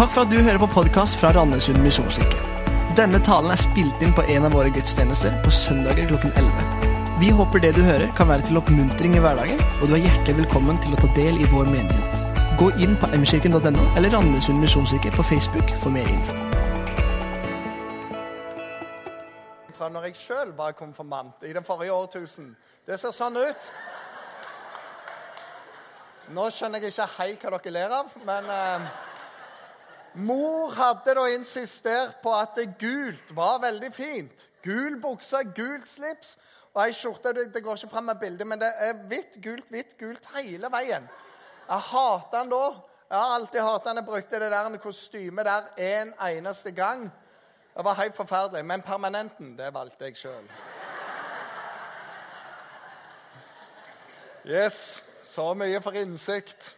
Takk for at du hører på podkast fra Randesund misjonskirke. Denne talen er spilt inn på en av våre gudstjenester på søndager klokken 11. Vi håper det du hører, kan være til oppmuntring i hverdagen, og du er hjertelig velkommen til å ta del i vår menighet. Gå inn på mkirken.no eller Randesund misjonskirke på Facebook for mer info. fra når jeg sjøl var konfirmant i det forrige årtusen. Det ser sånn ut. Nå skjønner jeg ikke helt hva dere ler av, men eh, Mor hadde da insistert på at det gult var veldig fint. Gul bukse, gult slips og ei skjorte. Det, går ikke fram med bildet, men det er hvitt, gult, hvitt, gult hele veien. Jeg hater den da. Jeg har alltid hatet den. Jeg brukte det der kostymet der en eneste gang. Det var helt forferdelig. Men permanenten, det valgte jeg sjøl. Yes, så mye for innsikt.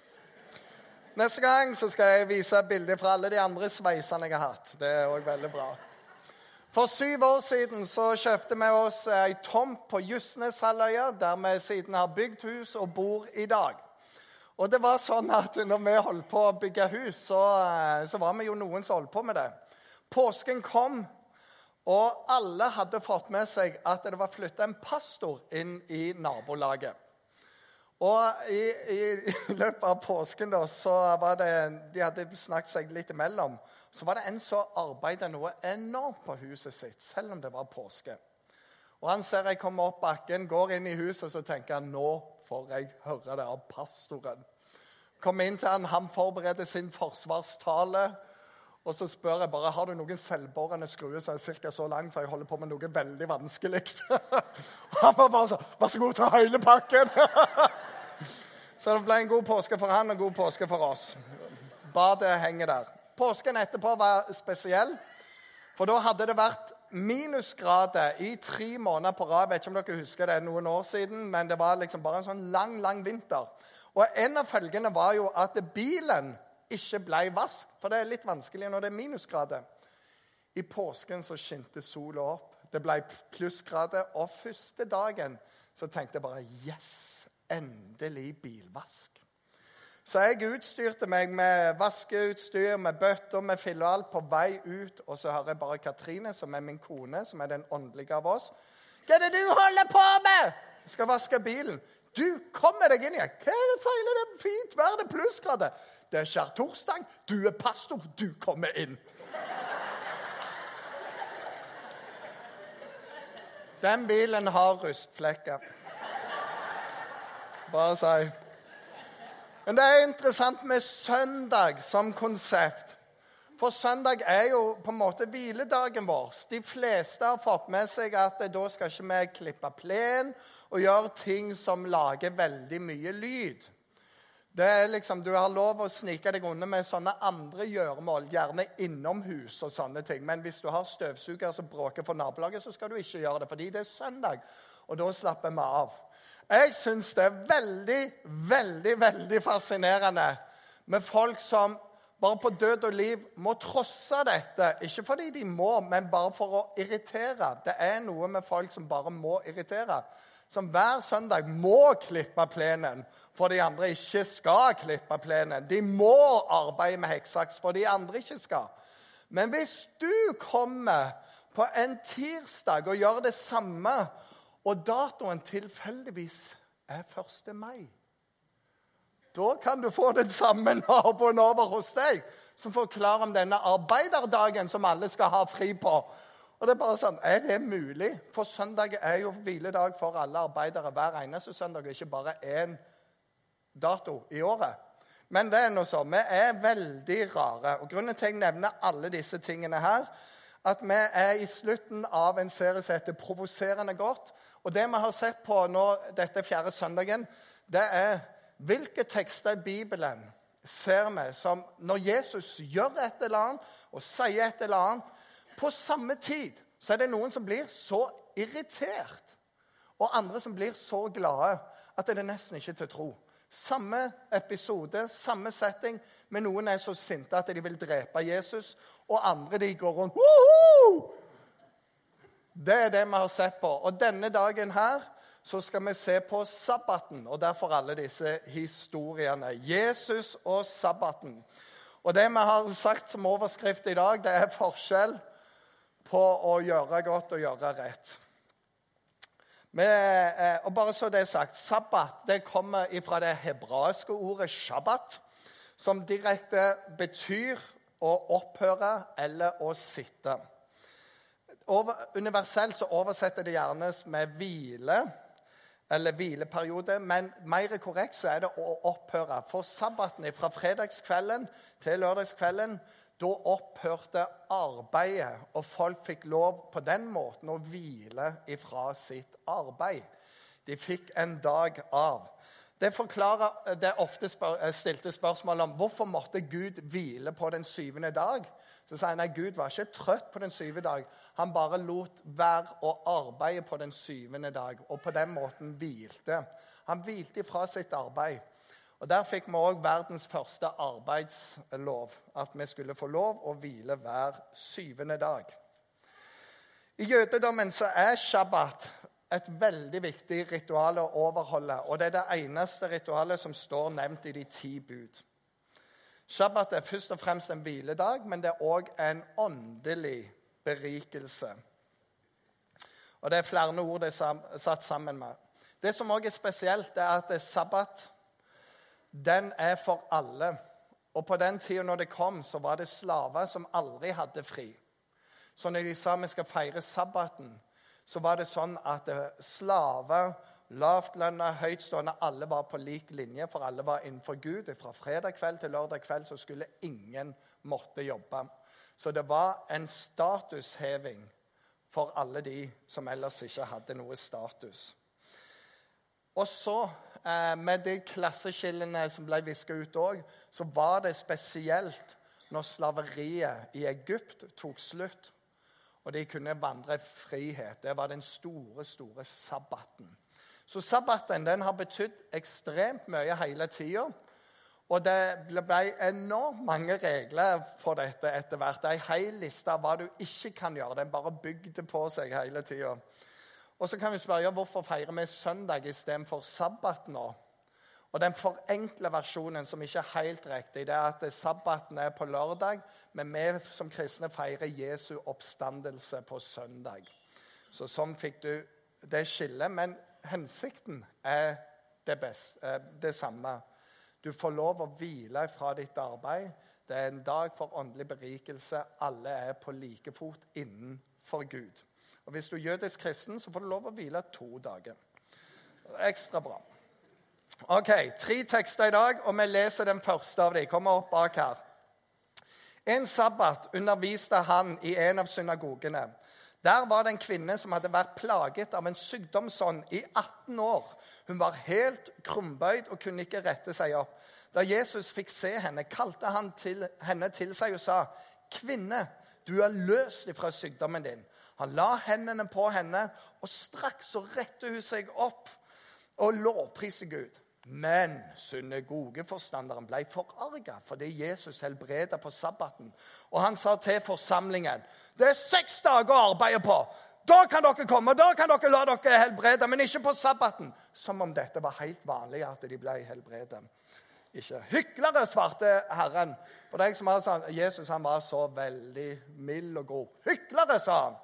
Neste gang så skal jeg vise bilder fra alle de andre sveisene jeg har hatt. Det er òg veldig bra. For syv år siden så kjøpte vi oss ei tomt på Justneshalvøya, der vi siden har bygd hus og bor i dag. Og det var sånn at når vi holdt på å bygge hus, så, eh, så var vi jo noen som holdt på med det. Påsken kom, og alle hadde fått med seg at det var flytta en pastor inn i nabolaget. Og i, i, løpet av påsken da, så var det, de hadde snakket seg litt imellom. Så var det en som arbeidet noe enormt på huset sitt, selv om det var påske. Og Han ser jeg kommer opp bakken, går inn i huset, så tenker han nå får jeg høre det av pastoren. Kommer inn til han, Han forbereder sin forsvarstale. Og så spør jeg bare har du noen selvbårende skruer som er ca. så lang, for jeg holder på med noe veldig vanskelig. Han var bare sånn Vær så god, ta hele pakken! Så det ble en god påske for han og god påske for oss. Badet henger der. Påsken etterpå var spesiell, for da hadde det vært minusgrader i tre måneder på rad. Jeg vet ikke om dere husker det noen år siden, men det var liksom bare en sånn lang, lang vinter. Og en av følgene var jo at bilen ikke ble vask, for det er litt vanskelig når det er minusgrader. I påsken så skinte sola opp. Det ble plussgrader. Og første dagen så tenkte jeg bare Yes! Endelig bilvask. Så jeg utstyrte meg med vaskeutstyr, med bøtter, med fille på vei ut. Og så hører jeg bare Katrine, som er min kone, som er den åndelige av oss. Hva er det du holder på med? Jeg skal vaske bilen. Du, kom med deg inn igjen. Hva er det feil? Det er fint vær, det er plussgrader. Det er skjærtorsdag. Du er pastor. Du kommer inn. Den bilen har rustflekker. Bare si. Men det er interessant med søndag som konsept. For søndag er jo på en måte hviledagen vår. De fleste har fått med seg at da skal ikke vi klippe plen og gjøre ting som lager veldig mye lyd. Det er liksom, Du har lov å snike deg unna med sånne andre gjøremål, gjerne innomhus. og sånne ting. Men hvis du har støvsuger som bråker for nabolaget, så skal du ikke gjøre det, fordi det er søndag. Og da slapper vi av. Jeg syns det er veldig, veldig, veldig fascinerende med folk som bare på død og liv må trosse dette. Ikke fordi de må, men bare for å irritere. Det er noe med folk som bare må irritere som hver søndag må klippe plenen for de andre ikke skal klippe plenen. De må arbeide med hekksaks for de andre ikke skal. Men hvis du kommer på en tirsdag og gjør det samme, og datoen tilfeldigvis er 1. mai Da kan du få den samme naboen over hos deg som forklarer om denne arbeiderdagen som alle skal ha fri på. Og det Er bare sånn, er det mulig? For søndag er jo hviledag for alle arbeidere hver eneste søndag, ikke bare én dato i året. Men det er noe sånn, Vi er veldig rare. Og Grunnen til at jeg nevner alle disse tingene her, at vi er i slutten av en serie som heter 'Provoserende godt'. Og det vi har sett på nå dette fjerde søndagen, det er hvilke tekster i Bibelen ser vi som når Jesus gjør et eller annet og sier et eller annet, på samme tid så er det noen som blir så irritert, og andre som blir så glade at det er nesten ikke til å tro. Samme episode, samme setting, men noen er så sinte at de vil drepe Jesus, og andre de går rundt! Det er det vi har sett på. Og denne dagen her så skal vi se på sabbaten, og derfor alle disse historiene. Jesus og sabbaten. Og det vi har sagt som overskrift i dag, det er forskjell på å gjøre godt og gjøre rett. Med, eh, og bare så det er sagt, Sabbat det kommer fra det hebraiske ordet shabbat, som direkte betyr å opphøre eller å sitte. Universelt så oversetter det gjerne med hvile eller hvileperiode, men mer korrekt så er det å opphøre. For sabbaten fra fredagskvelden til lørdagskvelden da opphørte arbeidet, og folk fikk lov på den måten å hvile ifra sitt arbeid. De fikk en dag av. Det forklarer det ofte spør, stilte spørsmål om hvorfor måtte Gud hvile på den syvende dag. Så sier han at Gud var ikke trøtt på den syvende dag. Han bare lot være å arbeide på den syvende dag, og på den måten hvilte. Han hvilte ifra sitt arbeid. Og Der fikk vi òg verdens første arbeidslov, at vi skulle få lov å hvile hver syvende dag. I jødedommen så er shabbat et veldig viktig ritual å overholde. Og det er det eneste ritualet som står nevnt i de ti bud. Shabbat er først og fremst en hviledag, men det er òg en åndelig berikelse. Og Det er flere ord det er satt sammen med. Det som òg er spesielt, er at sabbat den er for alle. Og på den tida når det kom, så var det slaver som aldri hadde fri. Så når de sa vi skal feire sabbaten, så var det sånn at eh, slaver, lavtlønna, høytstående, alle var på lik linje, for alle var innenfor Gud. Fra fredag kveld til lørdag kveld så skulle ingen måtte jobbe. Så det var en statusheving for alle de som ellers ikke hadde noe status. Og så med de klasseskillene som ble viska ut òg, så var det spesielt når slaveriet i Egypt tok slutt, og de kunne vandre i frihet. Det var den store, store sabbaten. Så sabbaten den har betydd ekstremt mye hele tida. Og det ble enormt mange regler for dette etter hvert. Det er Ei hel liste av hva du ikke kan gjøre. Den bare bygde på seg hele tida. Og så kan vi spørre ja, hvorfor feirer vi søndag istedenfor sabbat nå? Og Den forenkle versjonen, som ikke er helt riktig, det er at sabbaten er på lørdag, men vi som kristne feirer Jesu oppstandelse på søndag. Så sånn fikk du det skillet. Men hensikten er det, best, eh, det samme. Du får lov å hvile fra ditt arbeid. Det er en dag for åndelig berikelse. Alle er på like fot innenfor Gud. Og Hvis du er jødisk kristen, så får du lov å hvile to dager. Ekstra bra. Ok, Tre tekster i dag, og vi leser den første av dem. Kommer opp bak her. En sabbat underviste han i en av synagogene. Der var det en kvinne som hadde vært plaget av en sykdomsånd i 18 år. Hun var helt krumbøyd og kunne ikke rette seg opp. Da Jesus fikk se henne, kalte han til, henne til seg og sa, 'Kvinne, du er løst fra sykdommen din.' Han la hendene på henne, og straks så rette hun seg opp og lovpriste Gud. Men synagogeforstanderen ble forarga fordi Jesus helbreda på sabbaten. Og han sa til forsamlingen det er seks dager å arbeide på. Da kan dere komme, da kan dere la dere helbrede, men ikke på sabbaten. Som om dette var helt vanlig at de ble helbredet. Ikke hyklere, svarte Herren. For deg som hadde sagt, Jesus han var så veldig mild og god. Hyklere, sa han.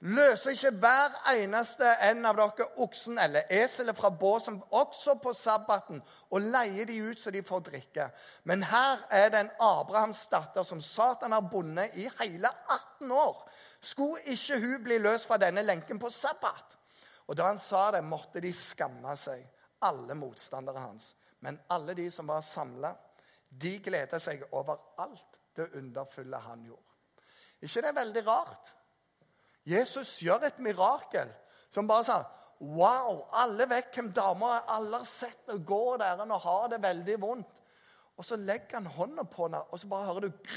Løser ikke hver eneste en av dere oksen eller eselet fra båsen også på sabbaten og leier de ut så de får drikke? Men her er det en Abrahams datter som Satan har bundet i hele 18 år. Skulle ikke hun bli løst fra denne lenken på sabbat? Og da han sa det, måtte de skamme seg, alle motstandere hans. Men alle de som var samla, de gleda seg over alt det underfulle han gjorde. ikke det er veldig rart? Jesus gjør et mirakel som bare sa Wow! Alle vet hvem dama er. Alle har sett henne gå der og har det veldig vondt. Og så legger han hånda på henne, og så bare hører du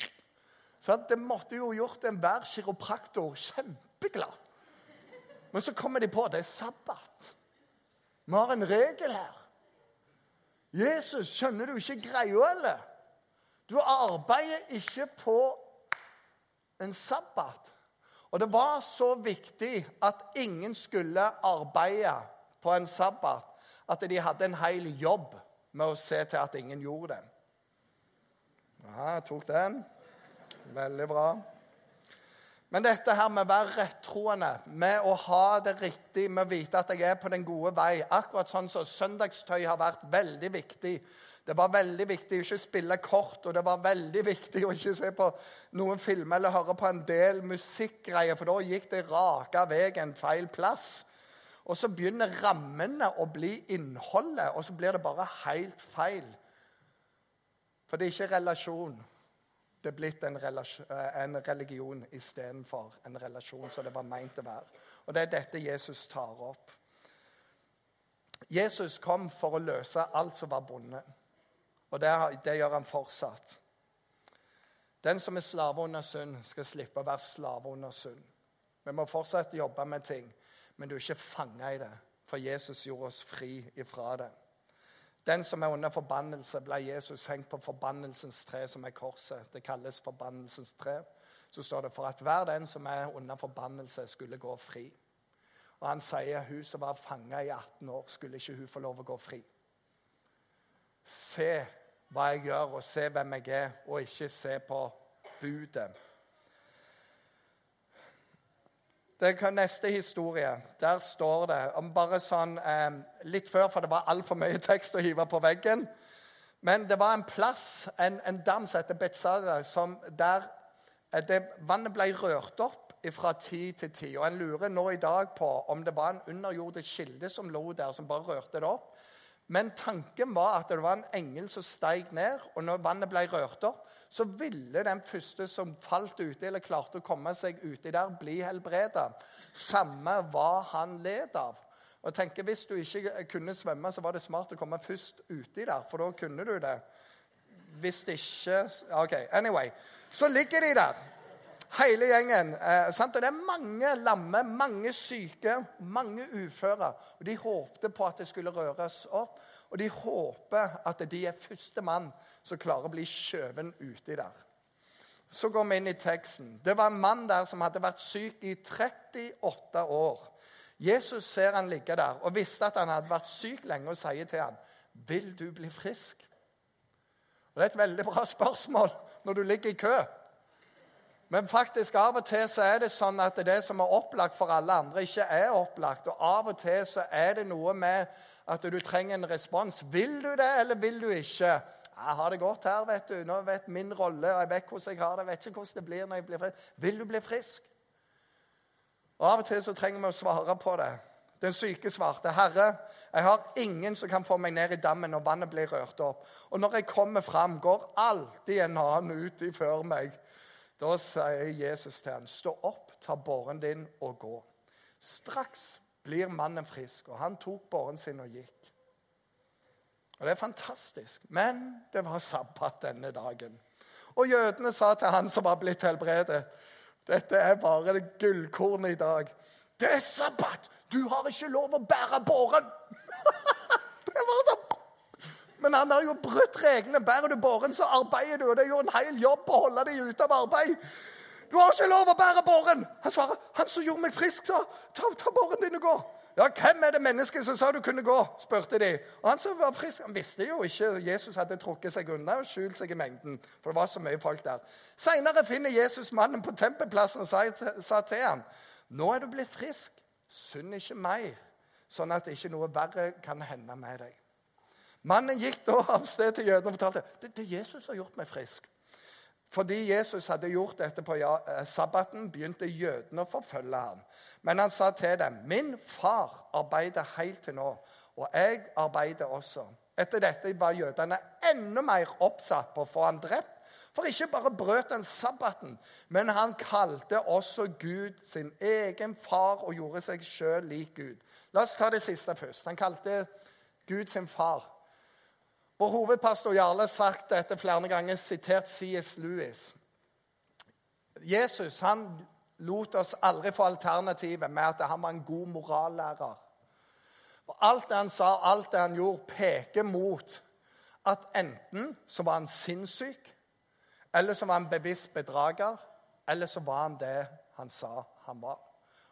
sånn, Det måtte jo gjort enhver kiropraktor kjempeglad. Men så kommer de på det er sabbat. Vi har en regel her. Jesus, skjønner du ikke greia, eller? Du arbeider ikke på en sabbat. Og det var så viktig at ingen skulle arbeide på en sabbat at de hadde en hel jobb med å se til at ingen gjorde det. Ja, jeg tok den. Veldig bra. Men dette her med å være rettroende, med å ha det riktig, med å vite at jeg er på den gode vei Akkurat sånn som søndagstøy har vært veldig viktig. Det var veldig viktig å ikke spille kort, og det var veldig viktig å ikke se på noen filmer eller høre på en del musikkgreier, for da gikk det raka veien feil plass. Og så begynner rammene å bli innholdet, og så blir det bare helt feil. For det er ikke relasjon. Det er blitt en, eh, en religion istedenfor en relasjon som det var meint å være. Og Det er dette Jesus tar opp. Jesus kom for å løse alt som var bonde. Og det, det gjør han fortsatt. Den som er slave under synd, skal slippe å være slave under synd. Vi må fortsatt jobbe med ting, men du er ikke fanga i det. For Jesus gjorde oss fri ifra det. Den som er under forbannelse, ble Jesus hengt på forbannelsens tre, som er korset. Det kalles forbannelsens tre. Så står det for at hver den som er under forbannelse, skulle gå fri. Og han sier hun som var fanga i 18 år, skulle ikke hun få lov å gå fri. Se hva jeg gjør, og se hvem jeg er, og ikke se på budet. Det er Neste historie. Der står det om bare sånn eh, Litt før, for det var altfor mye tekst å hive på veggen. Men det var en plass, en, en dam som heter som der eh, det, vannet ble rørt opp fra tid til tid. Og En lurer nå i dag på om det var en underjordisk kilde som lå der, som bare rørte det opp. Men tanken var at det var en engel som steg ned, og når vannet ble rørt opp, så ville den første som falt uti, eller klarte å komme seg uti der, bli helbreda. Samme hva han led av. Og tenker, Hvis du ikke kunne svømme, så var det smart å komme først uti der, for da kunne du det. Hvis det ikke OK, anyway. Så ligger de der. Hele gjengen. Eh, og Det er mange lamme, mange syke, mange uføre. Og De håpte på at det skulle røres opp, og de håper at de er første mann som klarer å bli skjøven uti der. Så går vi inn i teksten. Det var en mann der som hadde vært syk i 38 år. Jesus ser han ligge der og visste at han hadde vært syk lenge, og sier til ham, 'Vil du bli frisk?' Og Det er et veldig bra spørsmål når du ligger i kø. Men faktisk av og til så er det sånn at det som er opplagt for alle andre, ikke er opplagt. Og av og til så er det noe med at du trenger en respons. Vil du det, eller vil du ikke? Jeg har det godt her, vet du. Nå vet min rolle, og jeg vet hvordan jeg har det. Jeg vet ikke hvordan det blir når jeg blir frisk. Vil du bli frisk? Og Av og til så trenger vi å svare på det. Den syke svarte, 'Herre, jeg har ingen som kan få meg ned i dammen når vannet blir rørt opp.' 'Og når jeg kommer fram, går alltid en annen ut før meg.' Da sier Jesus til ham, 'Stå opp, ta båren din og gå.' Straks blir mannen frisk, og han tok båren sin og gikk. Og Det er fantastisk. Men det var sabbat denne dagen. Og jødene sa til han som var blitt helbredet, 'Dette er bare det gullkornet i dag.' 'Det er sabbat! Du har ikke lov å bære båren!' det var så men han har jo brutt reglene. Bærer du båren, så arbeider du. Og det er jo en hel jobb å holde deg ute av arbeid. Du har ikke lov å bære båren! Han svarer. Han som gjorde meg frisk, sa ta, ta båren din og gå. Ja, hvem er det mennesket som sa du kunne gå? spurte de. Og Han som var frisk, han visste jo ikke Jesus hadde trukket seg unna og skjult seg i mengden. for det var så mye folk der. Senere finner Jesus mannen på tempelplassen og sa til ham, 'Nå er du blitt frisk. Synd ikke mer, sånn at ikke noe verre kan hende med deg.' Mannen gikk da av sted til jødene og fortalte det, det Jesus har gjort meg frisk. Fordi Jesus hadde gjort dette på eh, sabbaten, begynte jødene å forfølge ham. Men han sa til dem, 'Min far arbeider helt til nå, og jeg arbeider også.' Etter dette var jødene enda mer oppsatt på å få ham drept. For ikke bare brøt han sabbaten, men han kalte også Gud sin egen far og gjorde seg sjøl lik Gud. La oss ta det siste først. Han kalte Gud sin far. Vår hovedpastor Jarle har sagt dette flere ganger, sitert C.S. Lewis. Jesus han lot oss aldri få alternativet med at han var en god morallærer. For alt det han sa, alt det han gjorde, peker mot at enten så var han sinnssyk, eller så var han bevisst bedrager, eller så var han det han sa han var.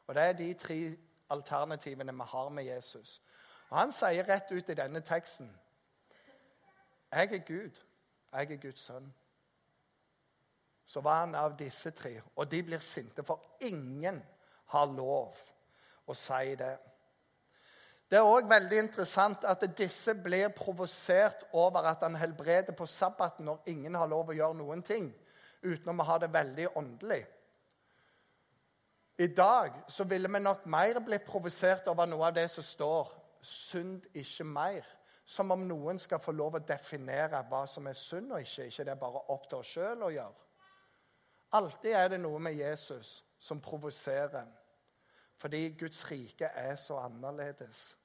Og Det er de tre alternativene vi har med Jesus. Og Han sier rett ut i denne teksten jeg er Gud. Jeg er Guds sønn. så var han av disse tre. Og de blir sinte, for ingen har lov å si det. Det er òg veldig interessant at disse blir provosert over at han helbreder på sabbaten når ingen har lov å gjøre noen ting, utenom å ha det veldig åndelig. I dag så ville vi nok mer blitt provosert over noe av det som står 'synd ikke mer'. Som om noen skal få lov å definere hva som er synd og ikke. Ikke det er bare opp til oss sjøl å gjøre. Alltid er det noe med Jesus som provoserer. Fordi Guds rike er så annerledes.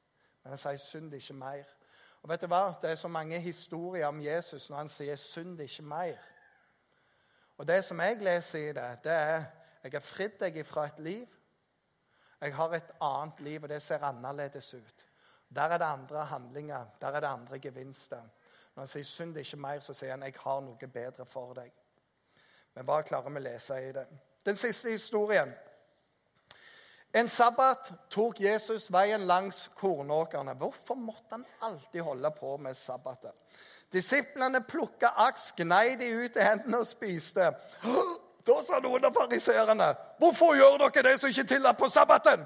Men han sier 'synd ikke mer'. Og vet du hva? Det er så mange historier om Jesus når han sier 'synd ikke mer'. Og Det som jeg leser i det, det er jeg har fridd deg fra et liv. Jeg har et annet liv, og det ser annerledes ut. Der er det andre handlinger, der er det andre gevinster. Når han sier 'synd ikke mer', så sier han 'jeg har noe bedre for deg'. Men hva klarer vi å lese i det? Den siste historien en sabbat tok Jesus veien langs kornåkrene. Hvorfor måtte han alltid holde på med sabbatet? Disiplene plukka aks, gnei de ut i hendene og spiste. Da sa noen av fariseerne, 'Hvorfor gjør dere det som ikke er på sabbaten?'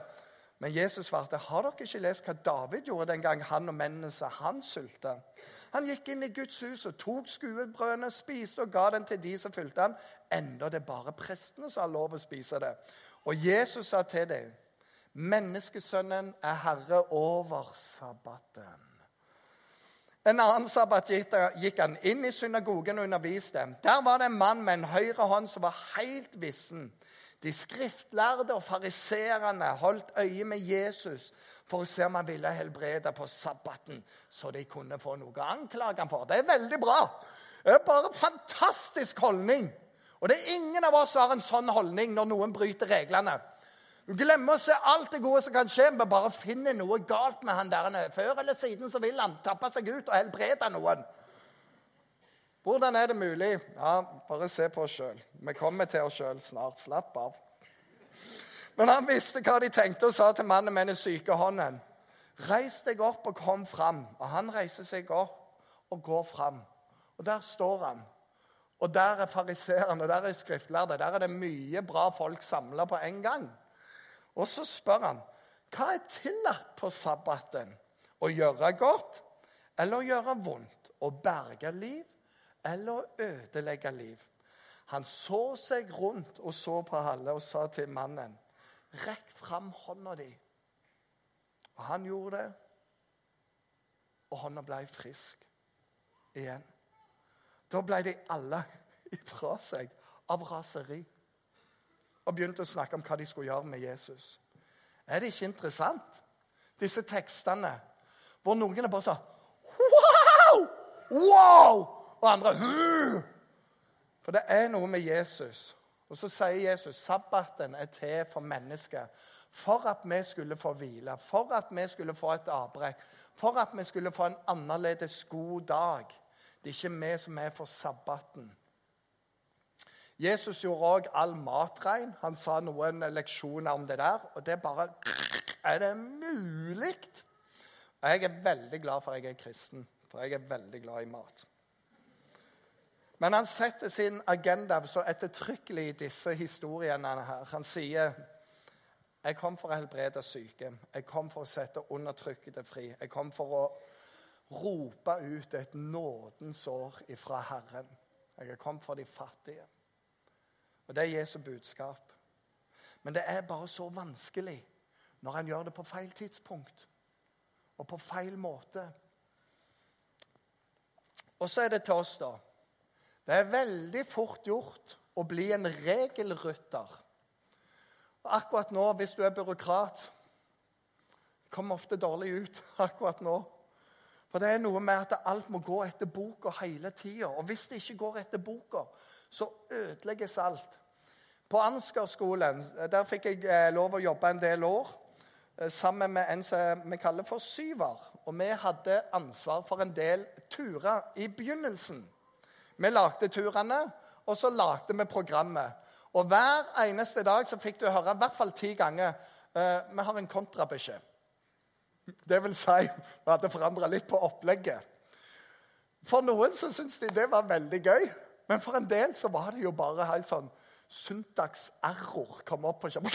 Men Jesus svarte, 'Har dere ikke lest hva David gjorde den gang han og mennene sa han sulte?' Han gikk inn i Guds hus og tok skuebrødene, spiste og ga den til de som fulgte ham, enda det bare prestene som har lov å spise det. Og Jesus sa til dem, 'Menneskesønnen er herre over sabbaten.' En annen sabbat gikk han inn i synagogen og underviste. Der var det en mann med en høyre hånd som var helt vissen. De skriftlærde og fariserene holdt øye med Jesus for å se om han ville helbrede på sabbaten, så de kunne få noe å anklage ham for. Det er veldig bra. Det er bare en fantastisk holdning. Og det er ingen av oss som har en sånn holdning når noen bryter reglene. Du glemmer å se alt det gode som kan skje, men bare finner noe galt med han der. Før eller siden så vil han tappe seg ut og helbrede noen. Hvordan er det mulig? Ja, Bare se på oss sjøl. Vi kommer til oss sjøl snart. Slapp av. Men han visste hva de tenkte og sa til mannen med den syke hånden. Reis deg opp og kom fram. Og han reiser seg opp og går fram. Og der står han. Og der er fariseerne, der er skriftlærde. Der er det mye bra folk samla på en gang. Og så spør han hva er tillatt på sabbaten? Å gjøre godt eller å gjøre vondt? Å berge liv eller ødelegge liv? Han så seg rundt og så på alle og sa til mannen, 'Rekk fram hånda di.' Og han gjorde det, og hånda ble frisk igjen. Da ble de alle ifra seg av raseri og begynte å snakke om hva de skulle gjøre med Jesus. Er det ikke interessant, disse tekstene, hvor noen er bare sånn Wow! Wow! Og andre Hu! For det er noe med Jesus. Og så sier Jesus sabbaten er til for mennesker. For at vi skulle få hvile, for at vi skulle få et avbrekk, for at vi skulle få en annerledes god dag. Det er ikke vi som er for sabbaten. Jesus gjorde òg all mat rein. Han sa noen leksjoner om det der. Og det er bare Er det mulig? Jeg er veldig glad for at jeg er kristen, for jeg er veldig glad i mat. Men han setter sin agenda så ettertrykkelig i disse historiene her. Han sier jeg kom for å helbrede syke. Jeg kom for å sette undertrykkede fri. Jeg kom for å rope ut et nådens år ifra Herren. Jeg er kommet for de fattige. Og Det er Jesu budskap. Men det er bare så vanskelig når han gjør det på feil tidspunkt og på feil måte. Og så er det til oss, da. Det er veldig fort gjort å bli en regelrytter. Og akkurat nå, hvis du er byråkrat kommer ofte dårlig ut akkurat nå. For det er noe med at alt må gå etter boka hele tida. Og hvis det ikke går etter boka, så ødelegges alt. På Ansgar-skolen der fikk jeg eh, lov å jobbe en del år eh, sammen med en som vi kaller for syver. Og vi hadde ansvar for en del turer i begynnelsen. Vi lagde turene, og så lagde vi programmet. Og hver eneste dag så fikk du høre i hvert fall ti ganger eh, vi har en kontrabeskjed. Det vil si, vi hadde forandra litt på opplegget. For noen så syntes de det var veldig gøy. Men for en del så var det jo bare helt sånn søndagserror kom opp på skjermen.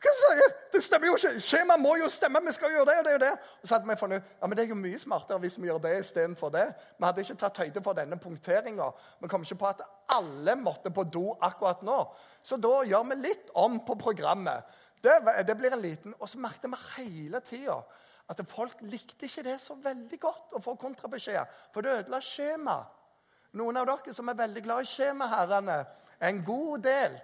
Hva sier jeg? Det stemmer jo ikke! Skjemaet må jo stemme! Vi skal gjøre det og det og det. Og så hadde vi funnet ja, men Det er jo mye smartere hvis vi gjør det istedenfor det. Vi hadde ikke tatt høyde for denne punkteringa. Vi kom ikke på at alle måtte på do akkurat nå. Så da gjør vi litt om på programmet. Det, det blir en liten Og så merket vi hele tida at folk likte ikke det så veldig godt å få kontrabeskjed, For det ødela skjemaet. Noen av dere som er veldig glad i skjema, herrene, en god del.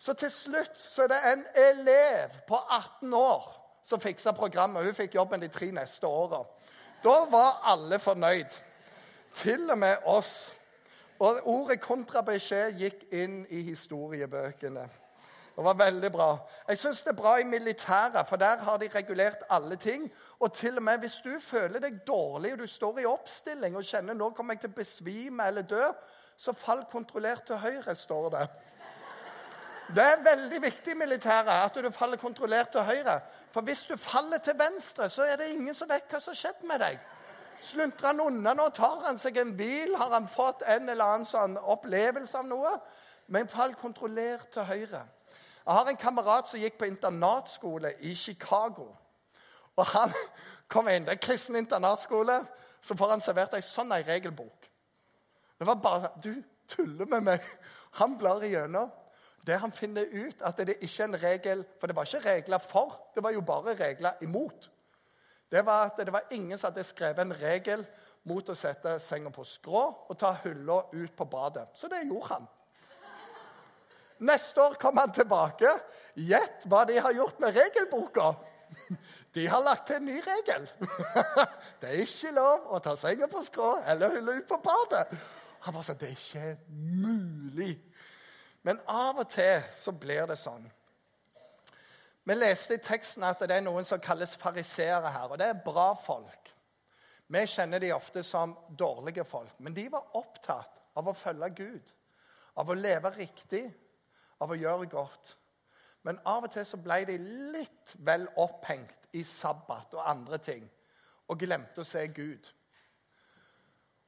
Så til slutt så er det en elev på 18 år som fiksa programmet. Hun fikk jobben de tre neste åra. Da var alle fornøyd. Til og med oss. Og ordet kontrabeskjed gikk inn i historiebøkene. Det var veldig bra. Jeg syns det er bra i militæret, for der har de regulert alle ting. Og til og med hvis du føler deg dårlig og du står i oppstilling og kjenner nå kommer jeg til å besvime eller dø, så fall kontrollert til høyre, står det. Det er veldig viktig i militæret at du faller kontrollert til høyre. For hvis du faller til venstre, så er det ingen som vet hva som har skjedd med deg. Sluntrer han unna nå, tar han seg en bil, har han fått en eller annen sånn opplevelse av noe. Men fall kontrollert til høyre. Jeg har en kamerat som gikk på internatskole i Chicago. Og han kom inn. Det er kristen internatskole. Så får han servert ei sånn regelbok. Det var bare sånn Du tuller med meg. Han blar igjennom. Det han finner ut, at det ikke er en regel For det var ikke regler for, det var jo bare regler imot. Det var at det var ingen som hadde skrevet en regel mot å sette senga på skrå og ta hylla ut på badet. Så det gjorde han. Neste år kom han tilbake. Gjett hva de har gjort med regelboka. De har lagt til en ny regel. Det er ikke lov å ta senga på skrå eller hylla ut på badet. Han bare sa det er ikke mulig. Men av og til så blir det sånn. Vi leste i teksten at det er noen som kalles fariseere her. Og det er bra folk. Vi kjenner de ofte som dårlige folk. Men de var opptatt av å følge Gud, av å leve riktig av å gjøre godt. Men av og til så ble de litt vel opphengt i sabbat og andre ting og glemte å se Gud.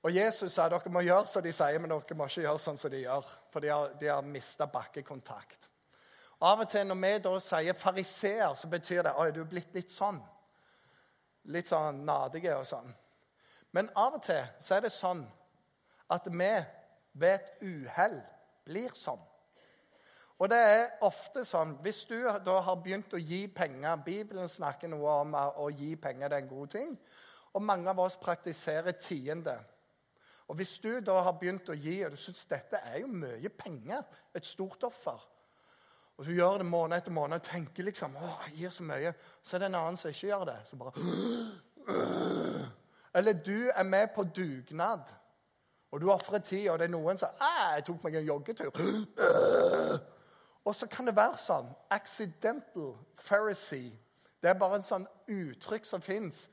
Og Jesus sa dere må gjøre som de sier, men dere må ikke gjøre sånn som de gjør. For de har, de har mista bakkekontakt. Av og til når vi da sier fariseer, så betyr det at du er blitt litt sånn. Litt sånn nadige og sånn. Men av og til så er det sånn at vi ved et uhell blir sånn. Og det er ofte sånn Hvis du da har begynt å gi penger Bibelen snakker noe om å gi penger, det er en god ting. Og mange av oss praktiserer tiende. Og hvis du da har begynt å gi, og du syns dette er jo mye penger, et stort offer Og du gjør det måned etter måned og tenker liksom å, jeg gir så mye. Så er det en annen som ikke gjør det. Så bare Eller du er med på dugnad, og du ofrer tid, og det er noen som 'Jeg tok meg en joggetur.' Og så kan det være sånn accidental pharisee. Det er bare en sånn uttrykk som fins.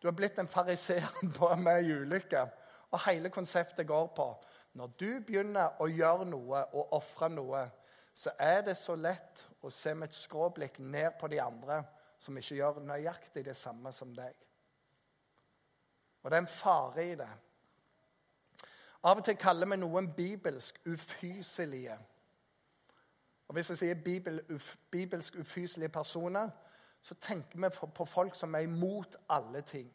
Du har blitt en fariseer med ei ulykke. Og hele konseptet går på når du begynner å gjøre noe og ofre noe, så er det så lett å se med et skråblikk ned på de andre som ikke gjør nøyaktig det samme som deg. Og det er en fare i det. Av og til kaller vi noen bibelsk ufyselige. Og Hvis jeg sier bibel, uf, bibelsk ufyselige personer, så tenker vi på folk som er imot alle ting.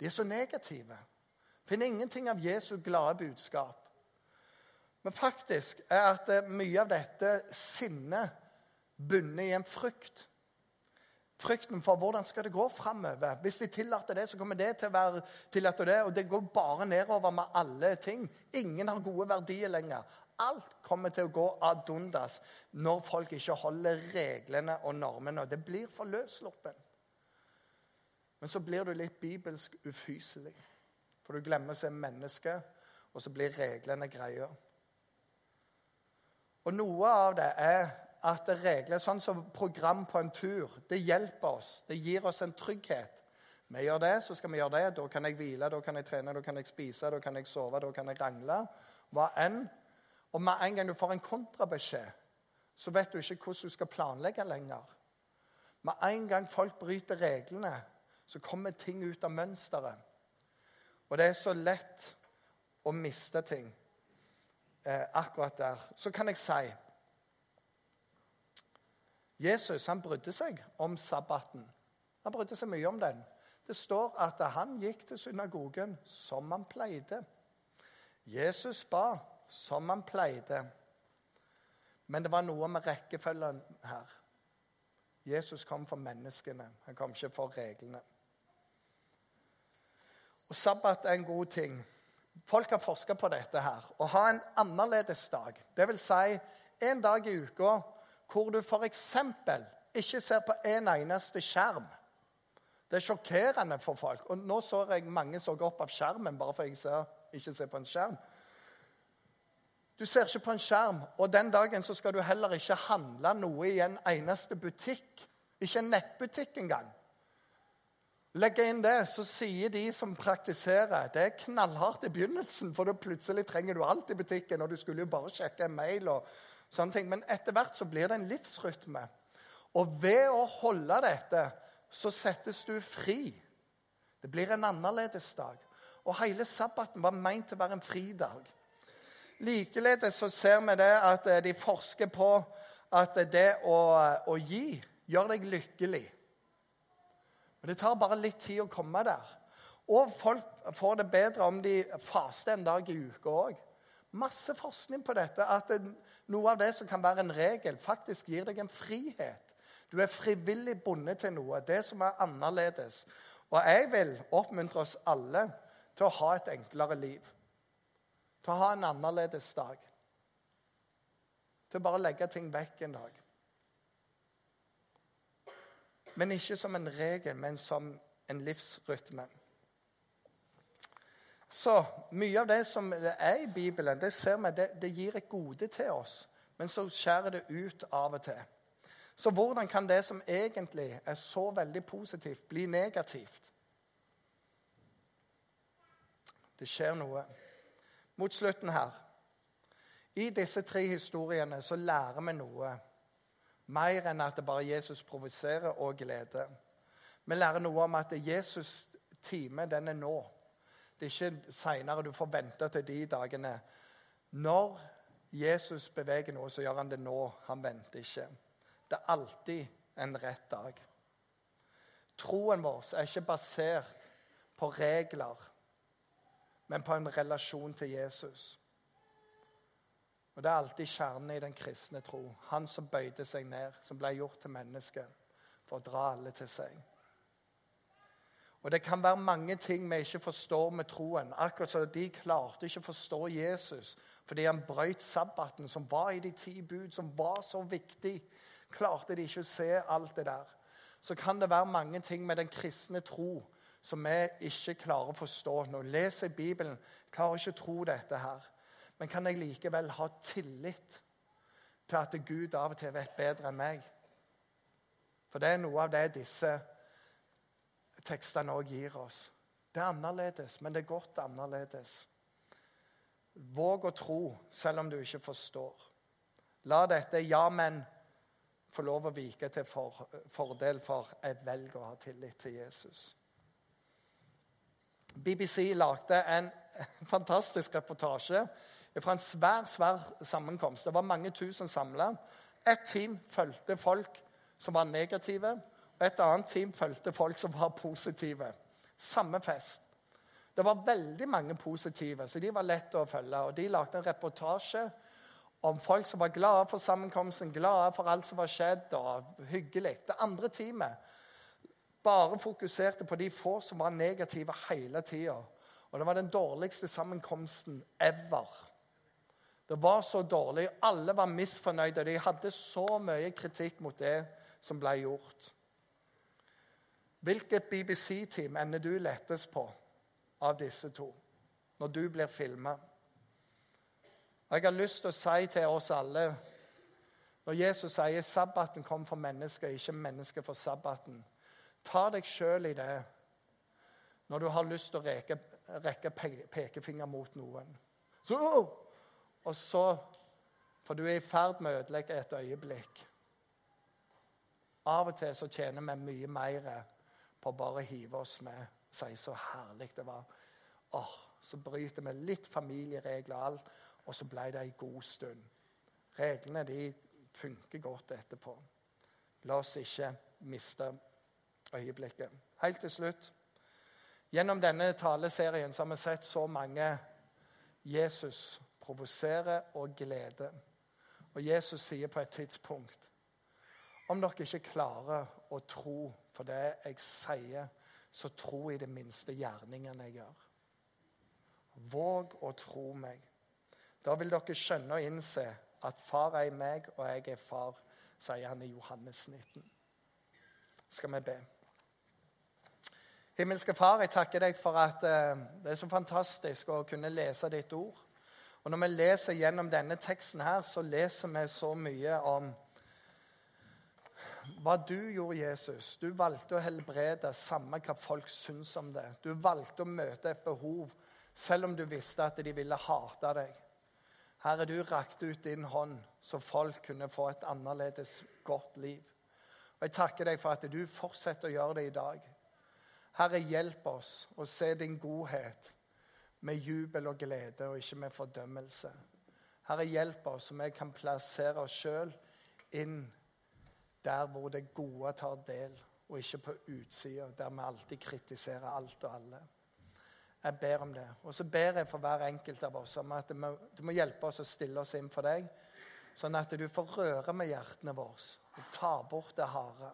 De er så negative. Finner ingenting av Jesu glade budskap. Men faktisk er at eh, mye av dette sinnet bunner i en frykt. Frykten for hvordan skal det gå framover. Hvis de tillater det, så kommer det til å være tillatt. Og det, og det går bare nedover med alle ting. Ingen har gode verdier lenger. Alt kommer til å gå ad undas når folk ikke holder reglene og normene. Det blir for løssluppen. Men så blir du litt bibelsk ufyselig. For du glemmer å se mennesket, og så blir reglene greia. Og noe av det er at regler, sånn som program på en tur, det hjelper oss. Det gir oss en trygghet. Vi gjør det, så skal vi gjøre det. Da kan jeg hvile, da kan jeg trene, da kan jeg spise, da kan jeg sove, da kan jeg rangle. Hva enn. Og med en gang du får en kontrabeskjed, så vet du ikke hvordan du skal planlegge lenger. Med en gang folk bryter reglene, så kommer ting ut av mønsteret. Og det er så lett å miste ting. eh, akkurat der, så kan jeg si Jesus han brydde seg om sabbaten. Han brydde seg mye om den. Det står at han gikk til synagogen som han pleide. Jesus ba som han pleide. Men det var noe med rekkefølgen her. Jesus kom for menneskene, han kom ikke for reglene. Og Sabbat er en god ting. Folk har forska på dette. her. Å ha en annerledes dag, dvs. Si en dag i uka hvor du f.eks. ikke ser på en eneste skjerm. Det er sjokkerende for folk. Og Nå så jeg mange så opp av skjermen bare for jeg ser, ikke ser på en skjerm. Du ser ikke på en skjerm, og den dagen så skal du heller ikke handle noe i en eneste butikk. Ikke en nettbutikk engang. Legge inn det, så sier de som praktiserer Det er knallhardt i begynnelsen, for da plutselig trenger du alt i butikken, og du skulle jo bare sjekke en mail og sånne ting. Men etter hvert så blir det en livsrytme. Og ved å holde dette så settes du fri. Det blir en annerledes dag. Og hele sabbaten var meint til å være en fridag. Likeledes så ser vi det at eh, de forsker på at det å, å gi gjør deg lykkelig. Men det tar bare litt tid å komme der. Og folk får det bedre om de faster en dag i uka òg. Masse forskning på dette, at noe av det som kan være en regel, faktisk gir deg en frihet. Du er frivillig bundet til noe, det som er annerledes. Og jeg vil oppmuntre oss alle til å ha et enklere liv. Til å ha en annerledes dag. Til å bare legge ting vekk en dag. Men ikke som en regel, men som en livsrytme. Så mye av det som er i Bibelen, det ser vi, det, det gir et gode til oss. Men så skjærer det ut av og til. Så hvordan kan det som egentlig er så veldig positivt, bli negativt? Det skjer noe. Mot slutten her I disse tre historiene så lærer vi noe mer enn at det bare Jesus provoserer og gleder. Vi lærer noe om at Jesus' time, den er nå. Det er ikke seinere du får vente til de dagene. Når Jesus beveger noe, så gjør han det nå. Han venter ikke. Det er alltid en rett dag. Troen vår er ikke basert på regler, men på en relasjon til Jesus. Og Det er alltid kjernen i den kristne tro. Han som bøyde seg ned, som ble gjort til menneske for å dra alle til seg. Og Det kan være mange ting vi ikke forstår med troen. Akkurat som De klarte ikke å forstå Jesus fordi han brøt sabbaten, som var i de ti bud, som var så viktig. Klarte de ikke å se alt det der. Så kan det være mange ting med den kristne tro som vi ikke klarer å forstå. Når vi leser Bibelen, klarer ikke å tro dette her. Men kan jeg likevel ha tillit til at Gud av og til vet bedre enn meg? For det er noe av det disse tekstene òg gir oss. Det er annerledes, men det er godt annerledes. Våg å tro selv om du ikke forstår. La dette ja, men få lov å vike til for, fordel for jeg velger å ha tillit til Jesus. BBC lagde en fantastisk reportasje fra en svær svær sammenkomst. Det var mange tusen samla. Et team fulgte folk som var negative, og et annet team fulgte folk som var positive. Samme fest. Det var veldig mange positive, så de var lette å følge. og De lagde en reportasje om folk som var glade for sammenkomsten, glade for alt som var skjedd, og hyggelig. Det andre teamet bare fokuserte på de få som var negative hele tida. Og det var den dårligste sammenkomsten ever. Det var så dårlig. Alle var misfornøyde. De hadde så mye kritikk mot det som ble gjort. Hvilket BBC-team ender du lettest på av disse to når du blir filma? Jeg har lyst til å si til oss alle Når Jesus sier 'sabbaten kom for mennesker, ikke mennesker for sabbaten', ta deg sjøl i det når du har lyst til å rekke, rekke pekefinger mot noen. Så, og så For du er i ferd med å ødelegge et øyeblikk. Av og til så tjener vi mye mer på å bare hive oss med. Si så herlig det var. Åh, Så bryter vi litt familieregler og alt, og så ble det ei god stund. Reglene de funker godt etterpå. La oss ikke miste øyeblikket. Helt til slutt. Gjennom denne taleserien har vi sett så mange Jesus provosere og glede. Og Jesus sier på et tidspunkt om dere ikke klarer å tro for det jeg sier, så tro i det minste gjerningene jeg gjør. Våg å tro meg. Da vil dere skjønne og innse at far er meg, og jeg er far, sier han i Johannes 19. Skal vi be. Himmelske Far, jeg takker deg for at uh, det er så fantastisk å kunne lese ditt ord. Og Når vi leser gjennom denne teksten, her, så leser vi så mye om hva du gjorde, Jesus. Du valgte å helbrede, samme hva folk syns om det. Du valgte å møte et behov, selv om du visste at de ville hate deg. Herre, du rakte ut din hånd, så folk kunne få et annerledes godt liv. Og Jeg takker deg for at du fortsetter å gjøre det i dag. Herre, hjelp oss å se din godhet med jubel og glede, og ikke med fordømmelse. Herre, hjelp oss, så vi kan plassere oss sjøl inn der hvor det gode tar del, og ikke på utsida, der vi alltid kritiserer alt og alle. Jeg ber om det. Og så ber jeg for hver enkelt av oss om at du må, du må hjelpe oss å stille oss inn for deg, sånn at du får røre med hjertene våre og ta bort det harde.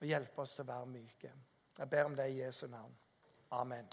Og hjelpe oss til å være myke. Jeg ber om det i Jesu navn. Amen.